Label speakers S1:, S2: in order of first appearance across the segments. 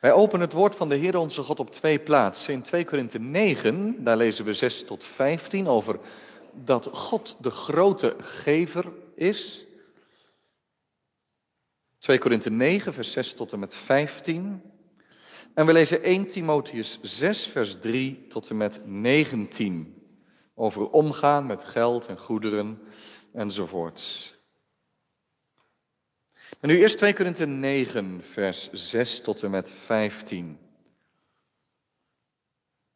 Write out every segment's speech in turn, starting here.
S1: Wij openen het woord van de Heer onze God op twee plaatsen. In 2 Korinthe 9, daar lezen we 6 tot 15 over dat God de grote gever is. 2 Korinthe 9, vers 6 tot en met 15. En we lezen 1 Timotheus 6, vers 3 tot en met 19. Over omgaan met geld en goederen enzovoorts. En nu eerst 2 Korinthe 9, vers 6 tot en met 15.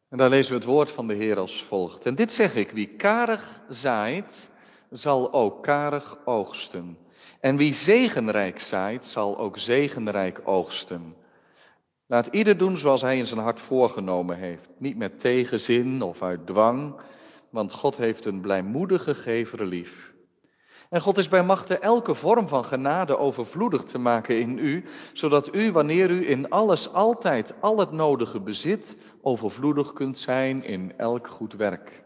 S1: En daar lezen we het woord van de Heer als volgt. En dit zeg ik, wie karig zaait, zal ook karig oogsten. En wie zegenrijk zaait, zal ook zegenrijk oogsten. Laat ieder doen zoals hij in zijn hart voorgenomen heeft. Niet met tegenzin of uit dwang, want God heeft een blijmoedige gever lief. En God is bij machte elke vorm van genade overvloedig te maken in u, zodat u, wanneer u in alles altijd al het nodige bezit, overvloedig kunt zijn in elk goed werk.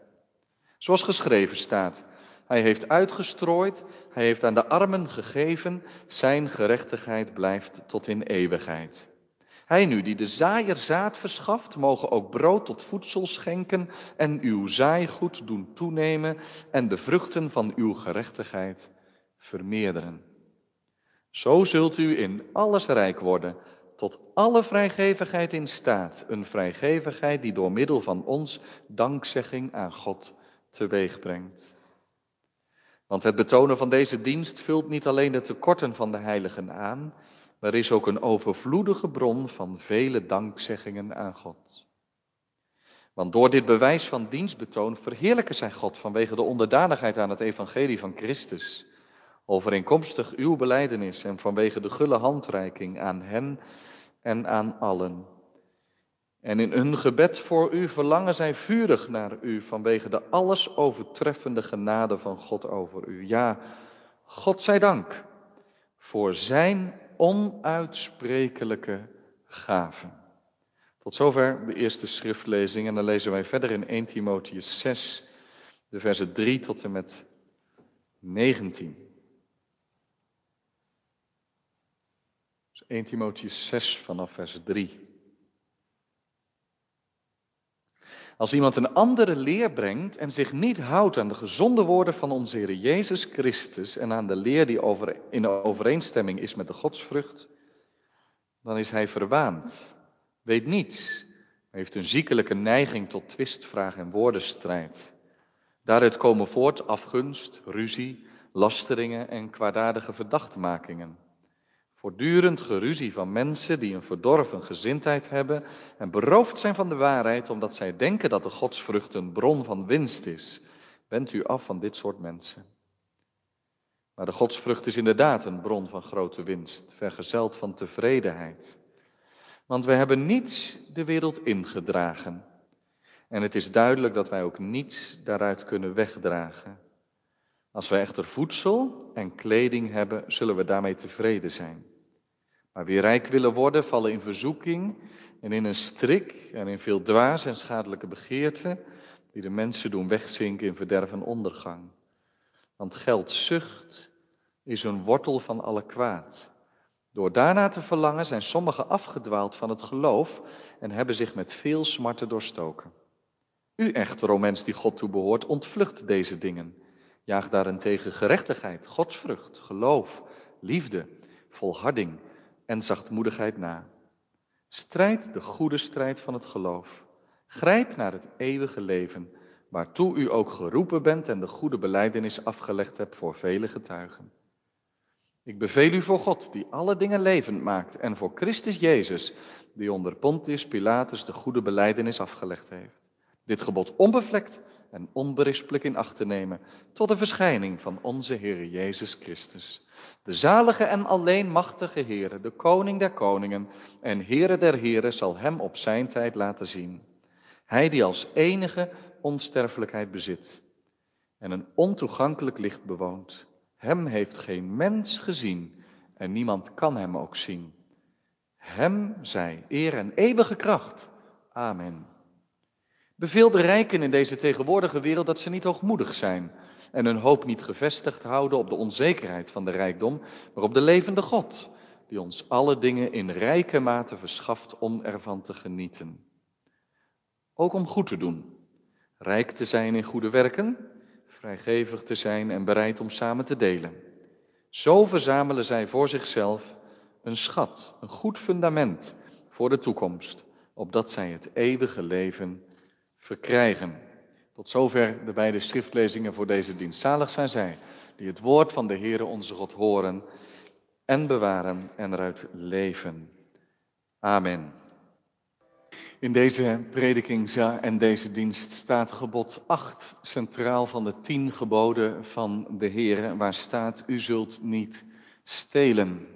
S1: Zoals geschreven staat, hij heeft uitgestrooid, hij heeft aan de armen gegeven, zijn gerechtigheid blijft tot in eeuwigheid. Hij nu, die de zaaier zaad verschaft, mogen ook brood tot voedsel schenken en uw zaaigoed doen toenemen en de vruchten van uw gerechtigheid vermeerderen. Zo zult u in alles rijk worden, tot alle vrijgevigheid in staat, een vrijgevigheid die door middel van ons dankzegging aan God teweeg brengt. Want het betonen van deze dienst vult niet alleen de tekorten van de heiligen aan, er is ook een overvloedige bron van vele dankzeggingen aan God. Want door dit bewijs van dienstbetoon verheerlijken zij God vanwege de onderdanigheid aan het evangelie van Christus, overeenkomstig uw beleidenis en vanwege de gulle handreiking aan hen en aan allen. En in hun gebed voor u verlangen zij vurig naar u vanwege de alles overtreffende genade van God over u. Ja, God zij dank voor zijn onuitsprekelijke gaven. Tot zover de eerste schriftlezing en dan lezen wij verder in 1 Timotheus 6, de versen 3 tot en met 19. Dus 1 Timotheus 6 vanaf vers 3. Als iemand een andere leer brengt en zich niet houdt aan de gezonde woorden van onze Heer Jezus Christus en aan de leer die in overeenstemming is met de godsvrucht, dan is hij verwaand, weet niets, heeft een ziekelijke neiging tot twistvraag en woordenstrijd. Daaruit komen voort afgunst, ruzie, lasteringen en kwaadaardige verdachtmakingen. Voortdurend geruzie van mensen die een verdorven gezindheid hebben en beroofd zijn van de waarheid omdat zij denken dat de godsvrucht een bron van winst is. Wend u af van dit soort mensen. Maar de godsvrucht is inderdaad een bron van grote winst, vergezeld van tevredenheid. Want wij hebben niets de wereld ingedragen. En het is duidelijk dat wij ook niets daaruit kunnen wegdragen. Als wij echter voedsel en kleding hebben, zullen we daarmee tevreden zijn. Maar wie rijk willen worden, vallen in verzoeking en in een strik en in veel dwaas en schadelijke begeerten, die de mensen doen wegzinken in verderf en ondergang. Want geldzucht is een wortel van alle kwaad. Door daarna te verlangen zijn sommigen afgedwaald van het geloof en hebben zich met veel smarten doorstoken. U echter, o mens die God toebehoort, ontvlucht deze dingen. Jaag daarentegen gerechtigheid, godsvrucht, geloof, liefde, volharding en zachtmoedigheid na. Strijd de goede strijd van het geloof. Grijp naar het eeuwige leven, waartoe u ook geroepen bent en de goede beleidenis afgelegd hebt voor vele getuigen. Ik beveel u voor God, die alle dingen levend maakt, en voor Christus Jezus, die onder Pontius Pilatus de goede beleidenis afgelegd heeft. Dit gebod onbevlekt en onberispelijk in acht te nemen, tot de verschijning van onze Heer Jezus Christus. De zalige en alleen machtige Heere, de koning der koningen en Heere der heren, zal hem op zijn tijd laten zien. Hij die als enige onsterfelijkheid bezit en een ontoegankelijk licht bewoont. Hem heeft geen mens gezien en niemand kan hem ook zien. Hem zij eer en eeuwige kracht. Amen. Beveel de rijken in deze tegenwoordige wereld dat ze niet hoogmoedig zijn en hun hoop niet gevestigd houden op de onzekerheid van de rijkdom, maar op de levende God, die ons alle dingen in rijke mate verschaft om ervan te genieten. Ook om goed te doen, rijk te zijn in goede werken, vrijgevig te zijn en bereid om samen te delen. Zo verzamelen zij voor zichzelf een schat, een goed fundament voor de toekomst, opdat zij het eeuwige leven verkrijgen. Tot zover de beide schriftlezingen voor deze dienst. Zalig zijn zij die het woord van de Heere onze God horen en bewaren en eruit leven. Amen. In deze prediking en deze dienst staat gebod 8 centraal van de tien geboden van de Heer, waar staat, u zult niet stelen.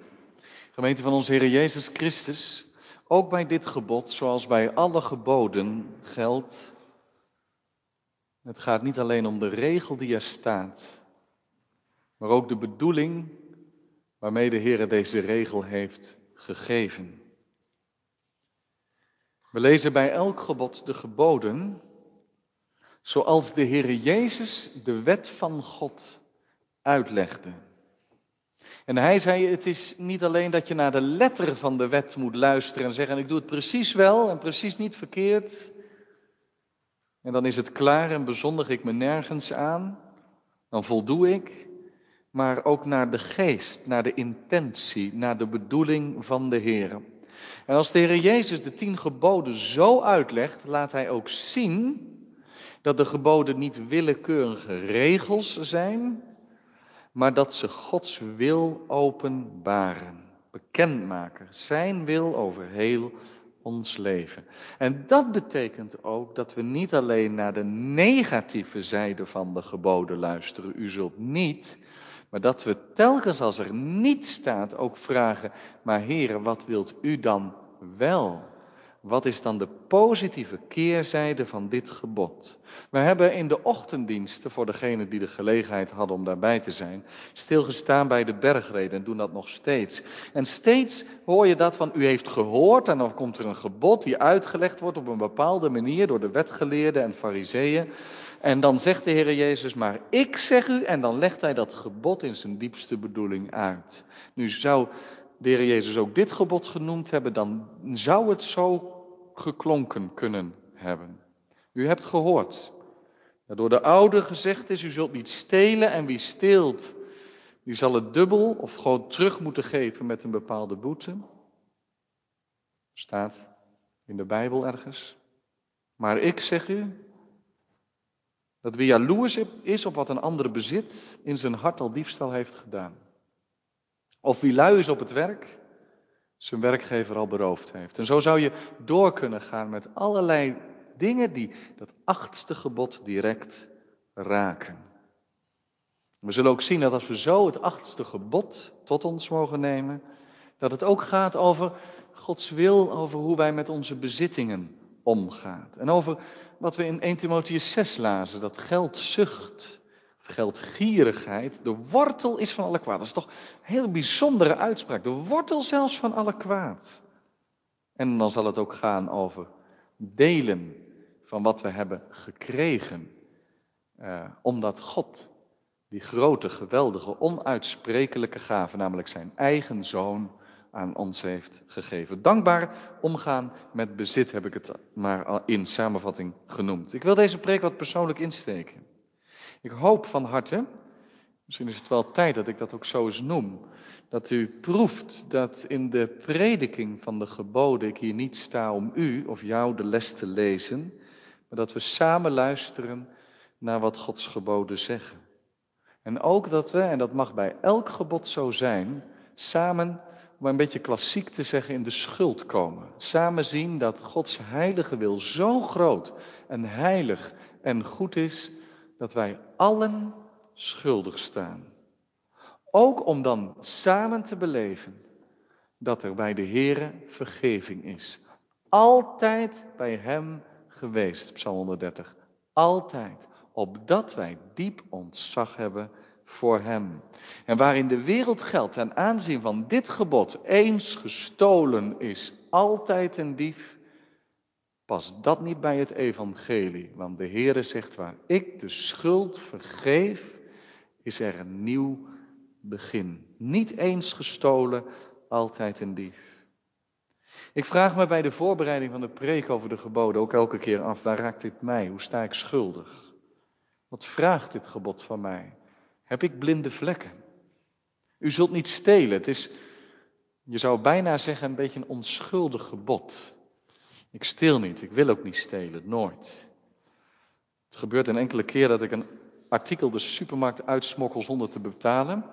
S1: Gemeente van onze Heer Jezus Christus, ook bij dit gebod, zoals bij alle geboden, geldt, het gaat niet alleen om de regel die er staat, maar ook de bedoeling waarmee de Heer deze regel heeft gegeven. We lezen bij elk gebod de geboden zoals de Heer Jezus de wet van God uitlegde. En hij zei, het is niet alleen dat je naar de letter van de wet moet luisteren en zeggen, ik doe het precies wel en precies niet verkeerd. En dan is het klaar en bezondig ik me nergens aan. Dan voldoe ik. Maar ook naar de geest, naar de intentie, naar de bedoeling van de Heer. En als de Heer Jezus de tien geboden zo uitlegt, laat hij ook zien dat de geboden niet willekeurige regels zijn, maar dat ze Gods wil openbaren, bekendmaken, zijn wil over heel ons leven. En dat betekent ook dat we niet alleen naar de negatieve zijde van de geboden luisteren, u zult niet, maar dat we telkens als er niet staat ook vragen, maar heren, wat wilt u dan wel? Wat is dan de positieve keerzijde van dit gebod? We hebben in de ochtenddiensten, voor degenen die de gelegenheid hadden om daarbij te zijn, stilgestaan bij de bergreden en doen dat nog steeds. En steeds hoor je dat van u heeft gehoord en dan komt er een gebod die uitgelegd wordt op een bepaalde manier door de wetgeleerden en fariseeën. En dan zegt de Heer Jezus, maar ik zeg u, en dan legt hij dat gebod in zijn diepste bedoeling uit. Nu zou de Heer Jezus ook dit gebod genoemd hebben, dan zou het zo geklonken kunnen hebben. U hebt gehoord dat door de oude gezegd is, u zult niet stelen en wie steelt, die zal het dubbel of gewoon terug moeten geven met een bepaalde boete. Staat in de Bijbel ergens. Maar ik zeg u, dat wie jaloers is op wat een ander bezit, in zijn hart al diefstal heeft gedaan. Of wie lui is op het werk, zijn werkgever al beroofd heeft. En zo zou je door kunnen gaan met allerlei dingen die dat achtste gebod direct raken. We zullen ook zien dat als we zo het achtste gebod tot ons mogen nemen, dat het ook gaat over Gods wil, over hoe wij met onze bezittingen omgaan. En over wat we in 1 Timotheus 6 lazen, dat geldzucht, of geldgierigheid, de wortel is van alle kwaad. Dat is toch een heel bijzondere uitspraak. De wortel zelfs van alle kwaad. En dan zal het ook gaan over delen van wat we hebben gekregen. Eh, omdat God die grote, geweldige, onuitsprekelijke gave, namelijk zijn eigen zoon, aan ons heeft gegeven. Dankbaar omgaan met bezit heb ik het maar in samenvatting genoemd. Ik wil deze preek wat persoonlijk insteken. Ik hoop van harte, misschien is het wel tijd dat ik dat ook zo eens noem, dat u proeft dat in de prediking van de geboden ik hier niet sta om u of jou de les te lezen, maar dat we samen luisteren naar wat Gods geboden zeggen. En ook dat we, en dat mag bij elk gebod zo zijn, samen om een beetje klassiek te zeggen, in de schuld komen. Samen zien dat Gods heilige wil zo groot en heilig en goed is, dat wij allen schuldig staan. Ook om dan samen te beleven dat er bij de Here vergeving is. Altijd bij Hem geweest, Psalm 130. Altijd. Opdat wij diep ontzag hebben voor hem. En waarin de wereld geldt ten aanzien van dit gebod, eens gestolen is altijd een dief, past dat niet bij het evangelie. Want de Heere zegt, waar ik de schuld vergeef, is er een nieuw begin. Niet eens gestolen, altijd een dief. Ik vraag me bij de voorbereiding van de preek over de geboden ook elke keer af, waar raakt dit mij? Hoe sta ik schuldig? Wat vraagt dit gebod van mij? Heb ik blinde vlekken? U zult niet stelen. Het is, je zou bijna zeggen, een beetje een onschuldig gebod. Ik steel niet, ik wil ook niet stelen, nooit. Het gebeurt een enkele keer dat ik een artikel de supermarkt uitsmokkel zonder te betalen.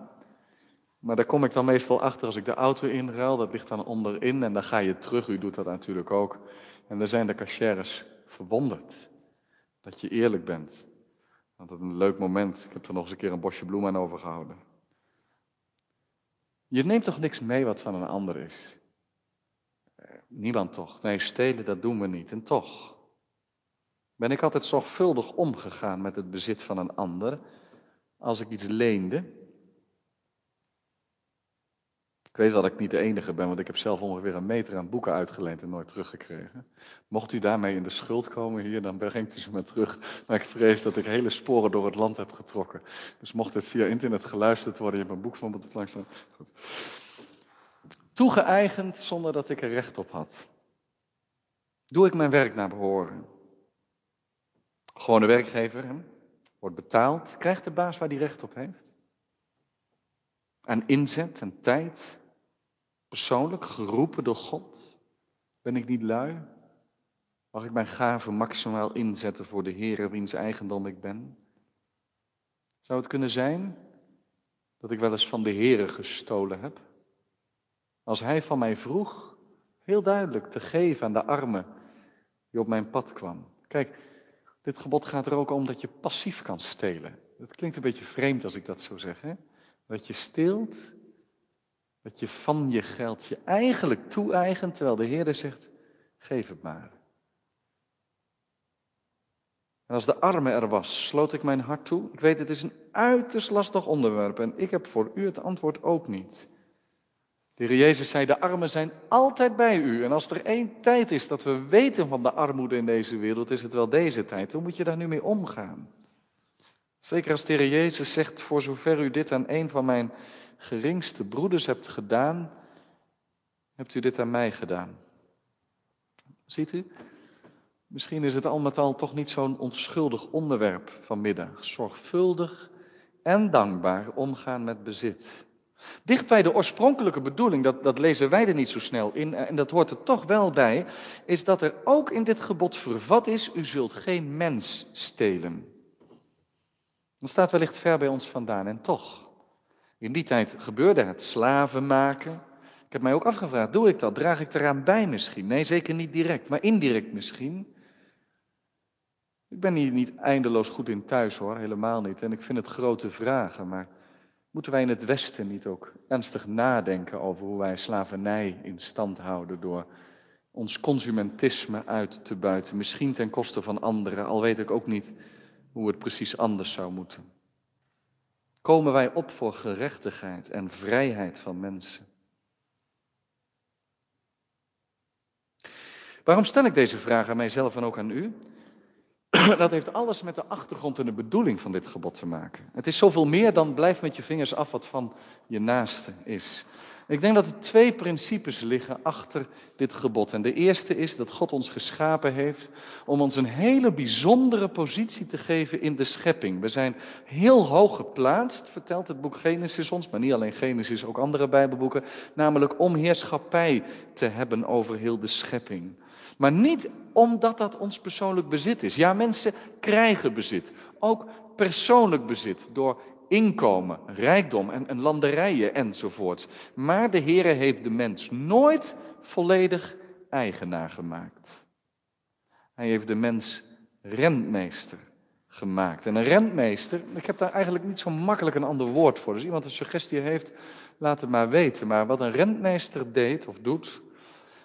S1: Maar daar kom ik dan meestal achter als ik de auto inruil. Dat ligt dan onderin en dan ga je terug. U doet dat natuurlijk ook. En dan zijn de cashiers verwonderd dat je eerlijk bent. Want dat is een leuk moment. Ik heb er nog eens een keer een bosje bloemen aan overgehouden. Je neemt toch niks mee wat van een ander is? Niemand toch? Nee, stelen dat doen we niet. En toch ben ik altijd zorgvuldig omgegaan met het bezit van een ander. Als ik iets leende, ik weet dat ik niet de enige ben, want ik heb zelf ongeveer een meter aan boeken uitgeleend en nooit teruggekregen. Mocht u daarmee in de schuld komen hier, dan brengt u ze maar terug. Maar ik vrees dat ik hele sporen door het land heb getrokken. Dus mocht het via internet geluisterd worden, je hebt een boek van op de plank staan. Goed. Toegeëigend zonder dat ik er recht op had. Doe ik mijn werk naar behoren? Gewone werkgever, hè? wordt betaald, krijgt de baas waar die recht op heeft. Aan inzet en tijd, persoonlijk geroepen door God? Ben ik niet lui? Mag ik mijn gaven maximaal inzetten voor de Heer wiens eigendom ik ben? Zou het kunnen zijn dat ik wel eens van de Heer gestolen heb? Als Hij van mij vroeg, heel duidelijk te geven aan de armen die op mijn pad kwam. Kijk, dit gebod gaat er ook om dat je passief kan stelen. Het klinkt een beetje vreemd als ik dat zo zeg, hè? Dat je steelt dat je van je geld je eigenlijk toe-eigent, terwijl de Heer zegt, geef het maar. En als de arme er was, sloot ik mijn hart toe. Ik weet, het is een uiterst lastig onderwerp en ik heb voor u het antwoord ook niet. De Heer Jezus zei, de armen zijn altijd bij u. En als er één tijd is dat we weten van de armoede in deze wereld, is het wel deze tijd. Hoe moet je daar nu mee omgaan? Zeker als de Heer Jezus zegt, voor zover u dit aan een van mijn geringste broeders hebt gedaan, hebt u dit aan mij gedaan. Ziet u? Misschien is het al met al toch niet zo'n onschuldig onderwerp vanmiddag. Zorgvuldig en dankbaar omgaan met bezit. Dicht bij de oorspronkelijke bedoeling, dat, dat lezen wij er niet zo snel in, en dat hoort er toch wel bij, is dat er ook in dit gebod vervat is, u zult geen mens stelen. Dat staat wellicht ver bij ons vandaan en toch. In die tijd gebeurde het slaven maken. Ik heb mij ook afgevraagd, doe ik dat? Draag ik eraan bij misschien? Nee, zeker niet direct, maar indirect misschien. Ik ben hier niet eindeloos goed in thuis hoor, helemaal niet. En ik vind het grote vragen, maar moeten wij in het Westen niet ook ernstig nadenken over hoe wij slavernij in stand houden door ons consumentisme uit te buiten, misschien ten koste van anderen, al weet ik ook niet hoe het precies anders zou moeten. Komen wij op voor gerechtigheid en vrijheid van mensen? Waarom stel ik deze vraag aan mijzelf en ook aan u? Dat heeft alles met de achtergrond en de bedoeling van dit gebod te maken. Het is zoveel meer dan blijf met je vingers af wat van je naaste is. Ik denk dat er twee principes liggen achter dit gebod. En de eerste is dat God ons geschapen heeft om ons een hele bijzondere positie te geven in de schepping. We zijn heel hoog geplaatst, vertelt het boek Genesis ons, maar niet alleen Genesis, ook andere Bijbelboeken, namelijk om heerschappij te hebben over heel de schepping. Maar niet omdat dat ons persoonlijk bezit is. Ja, mensen krijgen bezit, ook persoonlijk bezit, door inkomen, rijkdom en, en landerijen enzovoorts. Maar de Heere heeft de mens nooit volledig eigenaar gemaakt. Hij heeft de mens rentmeester gemaakt. En een rentmeester, ik heb daar eigenlijk niet zo makkelijk een ander woord voor. Dus iemand een suggestie heeft, laat het maar weten. Maar wat een rentmeester deed of doet,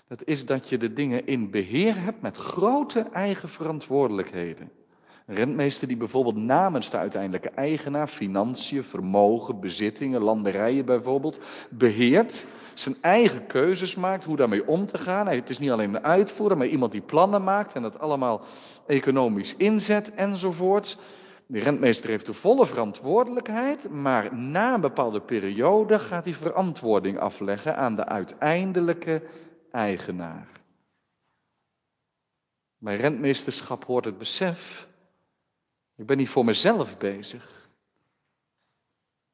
S1: dat is dat je de dingen in beheer hebt met grote eigen verantwoordelijkheden. Een rentmeester die bijvoorbeeld namens de uiteindelijke eigenaar financiën, vermogen, bezittingen, landerijen bijvoorbeeld beheert, zijn eigen keuzes maakt hoe daarmee om te gaan. Het is niet alleen een uitvoerder, maar iemand die plannen maakt en dat allemaal economisch inzet enzovoorts. De rentmeester heeft de volle verantwoordelijkheid, maar na een bepaalde periode gaat hij verantwoording afleggen aan de uiteindelijke eigenaar. Bij rentmeesterschap hoort het besef, ik ben niet voor mezelf bezig,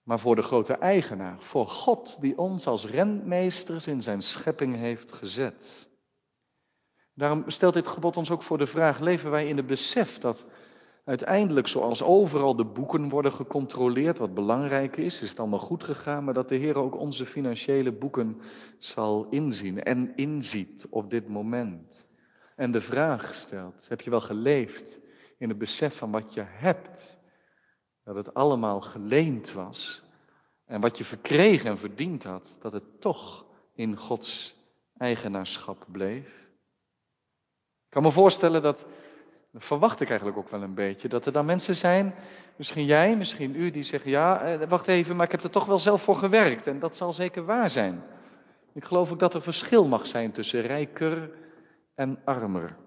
S1: maar voor de grote eigenaar, voor God die ons als rentmeesters in zijn schepping heeft gezet. Daarom stelt dit gebod ons ook voor de vraag, leven wij in het besef dat uiteindelijk, zoals overal de boeken worden gecontroleerd, wat belangrijk is, is het allemaal goed gegaan, maar dat de Heer ook onze financiële boeken zal inzien en inziet op dit moment. En de vraag stelt, heb je wel geleefd in het besef van wat je hebt? Dat het allemaal geleend was en wat je verkregen en verdiend had, dat het toch in Gods eigenaarschap bleef? Ik kan me voorstellen dat dat verwacht ik eigenlijk ook wel een beetje. Dat er dan mensen zijn, misschien jij, misschien u, die zeggen: Ja, eh, wacht even, maar ik heb er toch wel zelf voor gewerkt. En dat zal zeker waar zijn. Ik geloof ook dat er verschil mag zijn tussen rijker en armer.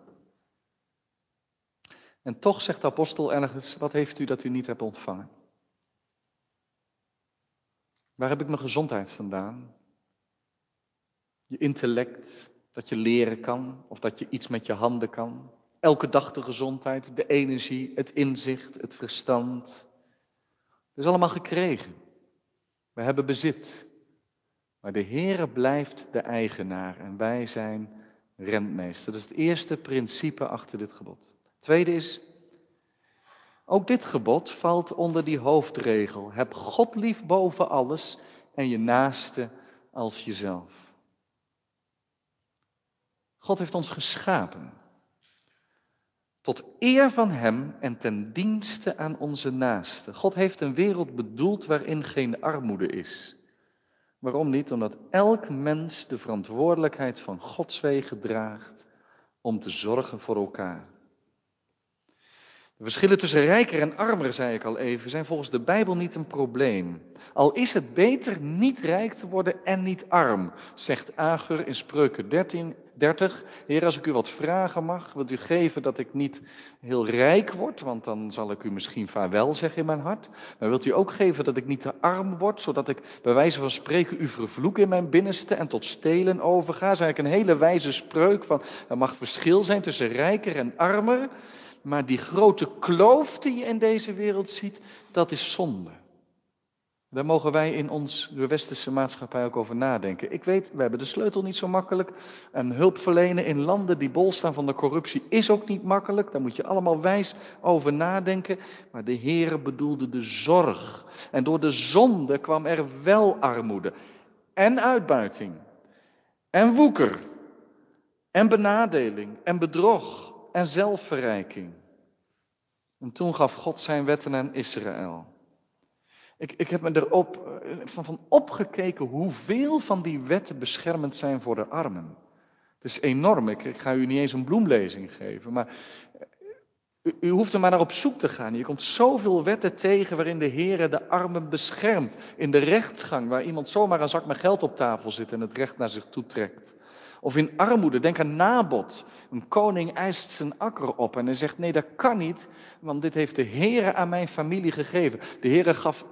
S1: En toch zegt de apostel ergens: Wat heeft u dat u niet hebt ontvangen? Waar heb ik mijn gezondheid vandaan? Je intellect, dat je leren kan, of dat je iets met je handen kan. Elke dag de gezondheid, de energie, het inzicht, het verstand. Het is allemaal gekregen. We hebben bezit. Maar de Heere blijft de eigenaar en wij zijn rentmeester. Dat is het eerste principe achter dit gebod. tweede is, ook dit gebod valt onder die hoofdregel. Heb God lief boven alles en je naaste als jezelf. God heeft ons geschapen. Tot eer van Hem en ten dienste aan onze naasten. God heeft een wereld bedoeld waarin geen armoede is. Waarom niet? Omdat elk mens de verantwoordelijkheid van Gods wegen draagt om te zorgen voor elkaar. De verschillen tussen rijker en armer, zei ik al even, zijn volgens de Bijbel niet een probleem. Al is het beter niet rijk te worden en niet arm, zegt Agur in Spreuken 13, 30. Heer, als ik u wat vragen mag, wilt u geven dat ik niet heel rijk word, want dan zal ik u misschien vaarwel zeggen in mijn hart. Maar wilt u ook geven dat ik niet te arm word, zodat ik bij wijze van spreken u vervloek in mijn binnenste en tot stelen overga? Dat is eigenlijk een hele wijze spreuk van, er mag verschil zijn tussen rijker en armer. Maar die grote kloof die je in deze wereld ziet, dat is zonde. Daar mogen wij in ons de westerse maatschappij ook over nadenken. Ik weet, we hebben de sleutel niet zo makkelijk. En hulp verlenen in landen die bol staan van de corruptie is ook niet makkelijk. Daar moet je allemaal wijs over nadenken. Maar de Heere bedoelde de zorg. En door de zonde kwam er wel armoede. En uitbuiting. En woeker. En benadeling. En bedrog en zelfverrijking. En toen gaf God zijn wetten aan Israël. Ik, ik heb me erop eh, van, van opgekeken hoeveel van die wetten beschermend zijn voor de armen. Het is enorm. Ik, ga u niet eens een bloemlezing geven, maar u, u, hoeft er maar naar op zoek te gaan. Je komt zoveel wetten tegen waarin de Heer de armen beschermt. In de rechtsgang, waar iemand zomaar een zak met geld op tafel zit en het recht naar zich toe trekt. Of in armoede, denk aan Nabot. Een koning eist zijn akker op en hij zegt: Nee, dat kan niet, want dit heeft de Heer aan mijn familie gegeven. De Heer gaf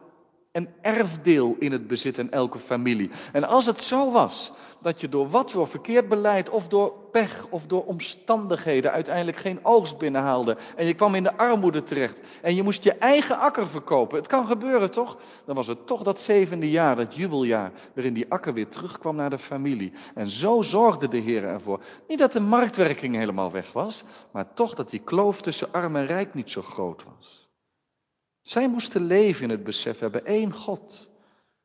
S1: een erfdeel in het bezit in elke familie. En als het zo was dat je door wat voor verkeerd beleid of door pech of door omstandigheden uiteindelijk geen oogst binnenhaalde en je kwam in de armoede terecht en je moest je eigen akker verkopen, het kan gebeuren toch? Dan was het toch dat zevende jaar, dat jubeljaar, waarin die akker weer terugkwam naar de familie. En zo zorgde de Heer ervoor. Niet dat de marktwerking helemaal weg was, maar toch dat die kloof tussen arm en rijk niet zo groot was. Zij moesten leven in het besef, we hebben één God.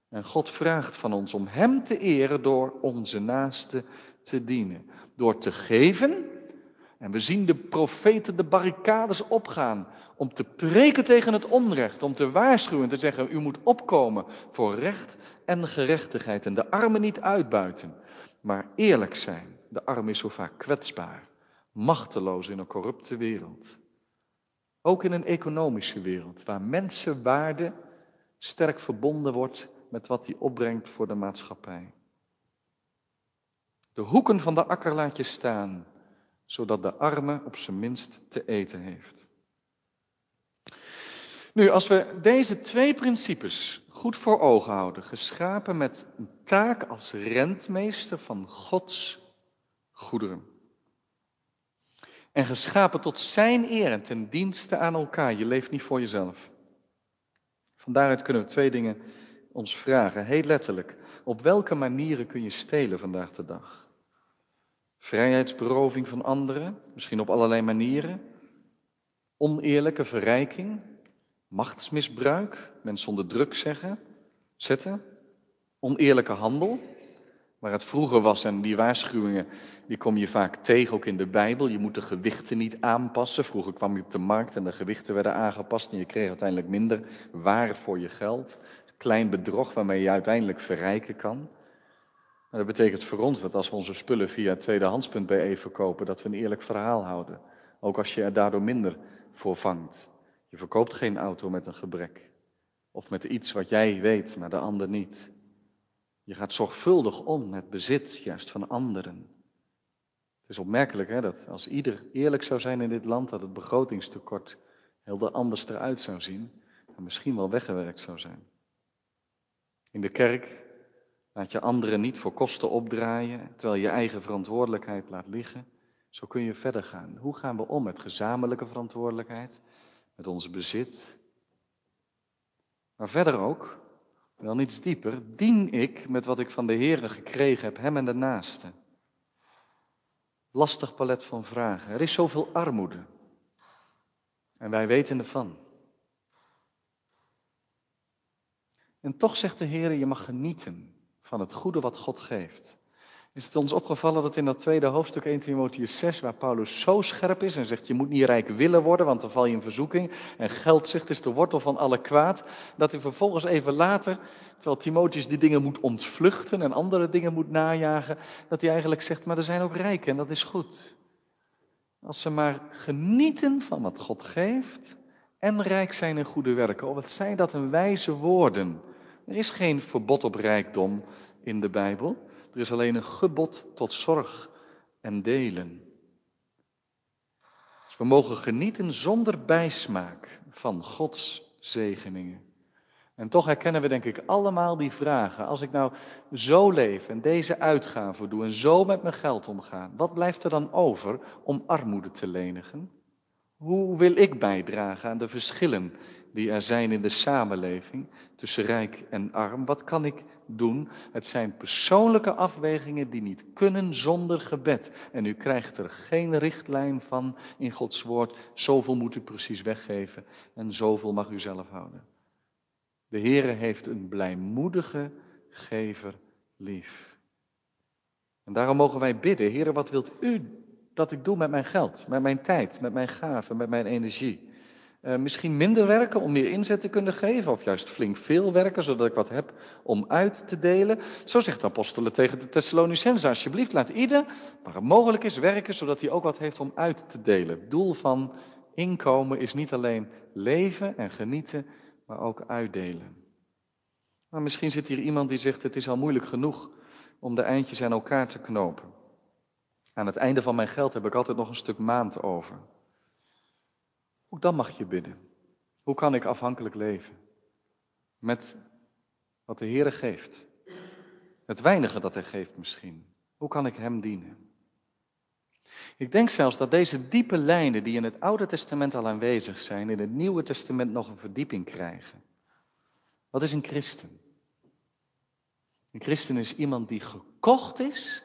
S1: En God vraagt van ons om Hem te eren door onze naaste te dienen. Door te geven. En we zien de profeten de barricades opgaan om te preken tegen het onrecht, om te waarschuwen en te zeggen, u moet opkomen voor recht en gerechtigheid en de armen niet uitbuiten, maar eerlijk zijn. De arm is zo vaak kwetsbaar, machteloos in een corrupte wereld. Ook in een economische wereld, waar mensenwaarde sterk verbonden wordt met wat die opbrengt voor de maatschappij. De hoeken van de akker laat je staan, zodat de arme op zijn minst te eten heeft. Nu, als we deze twee principes goed voor ogen houden, geschapen met een taak als rentmeester van Gods goederen. En geschapen tot zijn eer en ten dienste aan elkaar. Je leeft niet voor jezelf. Van daaruit kunnen we twee dingen ons vragen. Heel letterlijk. Op welke manieren kun je stelen vandaag de dag? Vrijheidsberoving van anderen, misschien op allerlei manieren. Oneerlijke verrijking, machtsmisbruik, mensen onder druk zeggen, zetten. Oneerlijke handel, waar het vroeger was en die waarschuwingen, die kom je vaak tegen ook in de Bijbel. Je moet de gewichten niet aanpassen. Vroeger kwam je op de markt en de gewichten werden aangepast en je kreeg uiteindelijk minder waar voor je geld. Klein bedrog waarmee je uiteindelijk verrijken kan. Maar dat betekent voor ons dat als we onze spullen via tweedehands.be verkopen, dat we een eerlijk verhaal houden. Ook als je er daardoor minder voor vangt. Je verkoopt geen auto met een gebrek. Of met iets wat jij weet, maar de ander niet. Je gaat zorgvuldig om met bezit, juist van anderen. Het is opmerkelijk hè, dat als ieder eerlijk zou zijn in dit land, dat het begrotingstekort heel anders eruit zou zien en misschien wel weggewerkt zou zijn. In de kerk laat je anderen niet voor kosten opdraaien, terwijl je eigen verantwoordelijkheid laat liggen. Zo kun je verder gaan. Hoe gaan we om met gezamenlijke verantwoordelijkheid, met ons bezit? Maar verder ook, wel niets dieper, dien ik met wat ik van de Heere gekregen heb, hem en de naaste. Lastig palet van vragen. Er is zoveel armoede. En wij weten ervan. En toch zegt de Heer, je mag genieten van het goede wat God geeft. Is het ons opgevallen dat in dat tweede hoofdstuk 1 Timotheus 6, waar Paulus zo scherp is en zegt je moet niet rijk willen worden, want dan val je in verzoeking. En geld zegt is de wortel van alle kwaad. Dat hij vervolgens even later, terwijl Timotheus die dingen moet ontvluchten en andere dingen moet najagen, dat hij eigenlijk zegt, maar er zijn ook rijken en dat is goed. Als ze maar genieten van wat God geeft en rijk zijn in goede werken. Oh, wat zijn dat een wijze woorden. Er is geen verbod op rijkdom in de Bijbel. Er is alleen een gebod tot zorg en delen. Dus we mogen genieten zonder bijsmaak van Gods zegeningen. En toch herkennen we denk ik allemaal die vragen. Als ik nou zo leef en deze uitgaven doe en zo met mijn geld omga, wat blijft er dan over om armoede te lenigen? Hoe wil ik bijdragen aan de verschillen die er zijn in de samenleving tussen rijk en arm? Wat kan ik doen? Het zijn persoonlijke afwegingen die niet kunnen zonder gebed. En u krijgt er geen richtlijn van in Gods woord. Zoveel moet u precies weggeven en zoveel mag u zelf houden. De Heere heeft een blijmoedige gever lief. En daarom mogen wij bidden, Heere, wat wilt u dat ik doe met mijn geld, met mijn tijd, met mijn gaven, met mijn energie. Uh, misschien minder werken om meer inzet te kunnen geven, of juist flink veel werken, zodat ik wat heb om uit te delen. Zo zegt de apostelen tegen de Thessalonicenzen, alsjeblieft laat ieder, waar het mogelijk is, werken, zodat hij ook wat heeft om uit te delen. Het doel van inkomen is niet alleen leven en genieten, maar ook uitdelen. Maar misschien zit hier iemand die zegt, het is al moeilijk genoeg om de eindjes aan elkaar te knopen. Aan het einde van mijn geld heb ik altijd nog een stuk maand over. Ook dan mag je bidden. Hoe kan ik afhankelijk leven? Met wat de Heer geeft. Het weinige dat Hij geeft misschien. Hoe kan ik Hem dienen? Ik denk zelfs dat deze diepe lijnen die in het Oude Testament al aanwezig zijn, in het Nieuwe Testament nog een verdieping krijgen. Wat is een christen? Een christen is iemand die gekocht is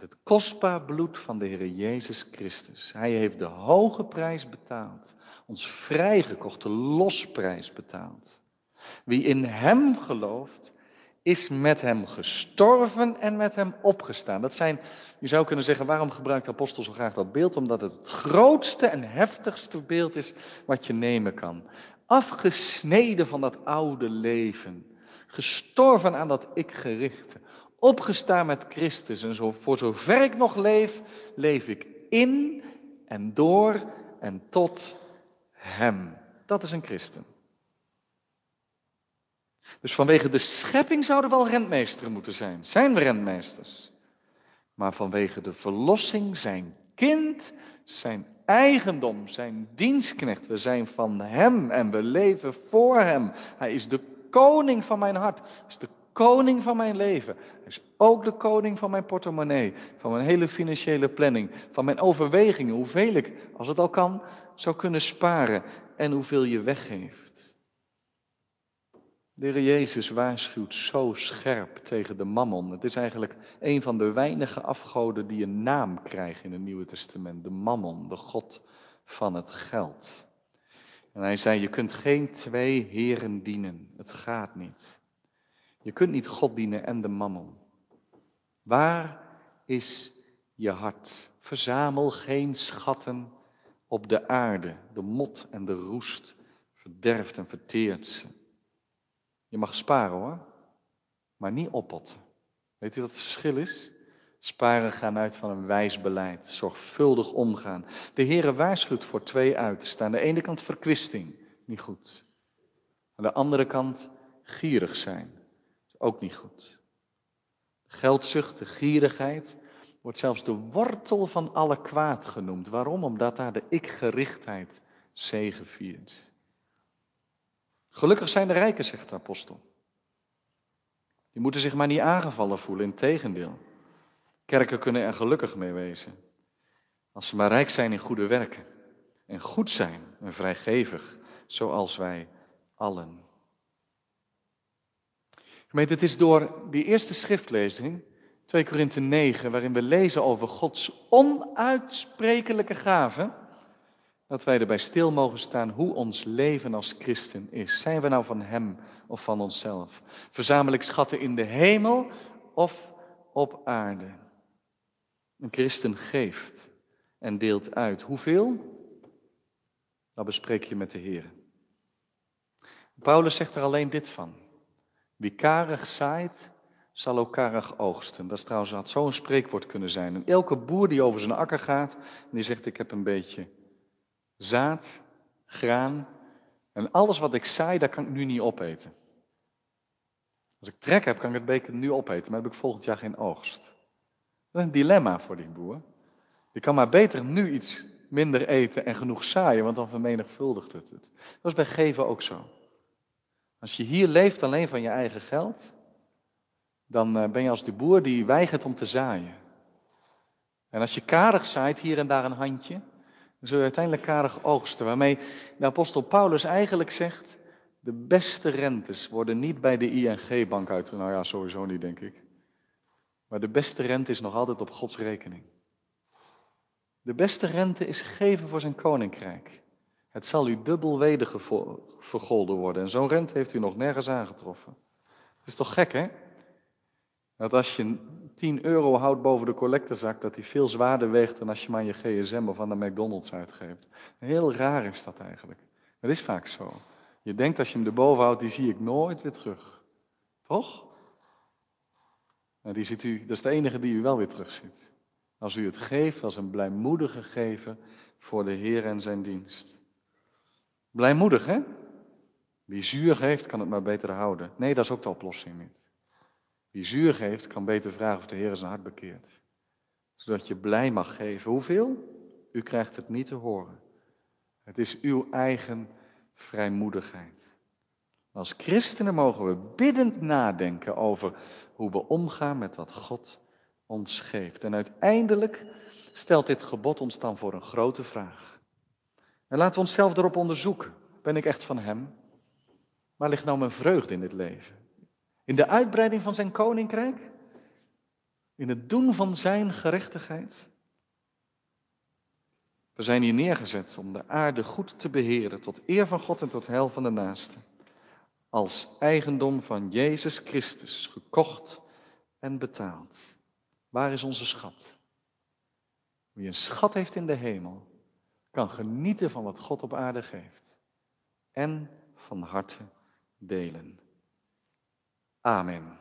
S1: met het kostbaar bloed van de Heer Jezus Christus. Hij heeft de hoge prijs betaald. Ons vrijgekochte losprijs betaald. Wie in Hem gelooft, is met Hem gestorven en met Hem opgestaan. Dat zijn, je zou kunnen zeggen, waarom gebruikt de apostel zo graag dat beeld? Omdat het het grootste en heftigste beeld is wat je nemen kan. Afgesneden van dat oude leven. Gestorven aan dat ik gerichte opgestaan met Christus. En zo, voor zover ik nog leef, leef ik in en door en tot Hem. Dat is een christen. Dus vanwege de schepping zouden we wel rentmeesteren moeten zijn. Zijn we rentmeesters? Maar vanwege de verlossing zijn kind, zijn eigendom, zijn dienstknecht. We zijn van Hem en we leven voor Hem. Hij is de koning van mijn hart. Hij is de koning van mijn leven. Hij is ook de koning van mijn portemonnee, van mijn hele financiële planning, van mijn overwegingen, hoeveel ik, als het al kan, zou kunnen sparen en hoeveel je weggeeft. De Jezus waarschuwt zo scherp tegen de mammon. Het is eigenlijk een van de weinige afgoden die een naam krijgen in het Nieuwe Testament. De mammon, de God van het geld. En hij zei, je kunt geen twee heren dienen. Het gaat niet. Je kunt niet God dienen en de mammon. Waar is je hart? Verzamel geen schatten op de aarde. De mot en de roest verderft en verteert ze. Je mag sparen hoor, maar niet oppotten. Weet u wat het verschil is? Sparen gaan uit van een wijs beleid, zorgvuldig omgaan. De Heere waarschuwt voor twee uitersten. Aan de ene kant verkwisting, niet goed. Aan de andere kant gierig zijn, ook niet goed. Geldzucht, de gierigheid, wordt zelfs de wortel van alle kwaad genoemd. Waarom? Omdat daar de ik-gerichtheid zegeviert. Gelukkig zijn de rijken, zegt de apostel. Die moeten zich maar niet aangevallen voelen, integendeel. Kerken kunnen er gelukkig mee wezen. Als ze maar rijk zijn in goede werken. En goed zijn en vrijgevig, zoals wij allen. Gemeente, het is door die eerste schriftlezing, 2 Korinthe 9, waarin we lezen over Gods onuitsprekelijke gaven dat wij erbij stil mogen staan hoe ons leven als christen is. Zijn we nou van Hem of van onszelf? Verzamel ik schatten in de hemel of op aarde? Een christen geeft en deelt uit. Hoeveel? Dat bespreek je met de Heer. Paulus zegt er alleen dit van. Wie karig zaait, zal ook karig oogsten. Dat is trouwens, had zo'n spreekwoord kunnen zijn. En elke boer die over zijn akker gaat, die zegt ik heb een beetje zaad, graan en alles wat ik zaai, dat kan ik nu niet opeten. Als ik trek heb, kan ik het beker nu opeten, maar heb ik volgend jaar geen oogst. Dat is een dilemma voor die boer. Je kan maar beter nu iets minder eten en genoeg zaaien, want dan vermenigvuldigt het het. Dat is bij geven ook zo. Als je hier leeft alleen van je eigen geld, dan eh, ben je als de boer die weigert om te zaaien. En als je karig zaait, hier en daar een handje, dan zul je uiteindelijk karig oogsten. Waarmee de apostel Paulus eigenlijk zegt, de beste rentes worden niet bij de ING-bank uit. Nou ja, sowieso niet, denk ik. Maar de beste rente is nog altijd op Gods rekening. De beste rente is geven voor zijn koninkrijk. Het zal u dubbel weder vergolden worden. En zo'n rente heeft u nog nergens aangetroffen. Dat is toch gek, hè? Dat als je 10 euro houdt boven de collectezak, dat die veel zwaarder weegt dan als je maar je gsm of aan de McDonald's uitgeeft. Heel raar is dat eigenlijk. Dat is vaak zo. Je denkt als je hem erboven houdt, die zie ik nooit weer terug. Toch? Nou, die ziet u, dat is de enige die u wel weer terugziet. Als u het geeft als een blijmoedige geven voor de Heer en zijn dienst. Blijmoedig, hè? Wie zuur geeft, kan het maar beter houden. Nee, dat is ook de oplossing niet. Wie zuur geeft, kan beter vragen of de Heer zijn hart bekeert. Zodat je blij mag geven. Hoeveel? U krijgt het niet te horen. Het is uw eigen vrijmoedigheid. Als christenen mogen we biddend nadenken over hoe we omgaan met wat God ons geeft. En uiteindelijk stelt dit gebod ons dan voor een grote vraag. En laten we onszelf erop onderzoeken. Ben ik echt van Hem? Waar ligt nou mijn vreugde in dit leven? In de uitbreiding van zijn koninkrijk? In het doen van zijn gerechtigheid? We zijn hier neergezet om de aarde goed te beheren, tot eer van God en tot heil van de naaste. Als eigendom van Jezus Christus, gekocht en betaald. Waar is onze schat? Wie een schat heeft in de hemel, kan genieten van wat God op aarde geeft. En van harte delen. Amen.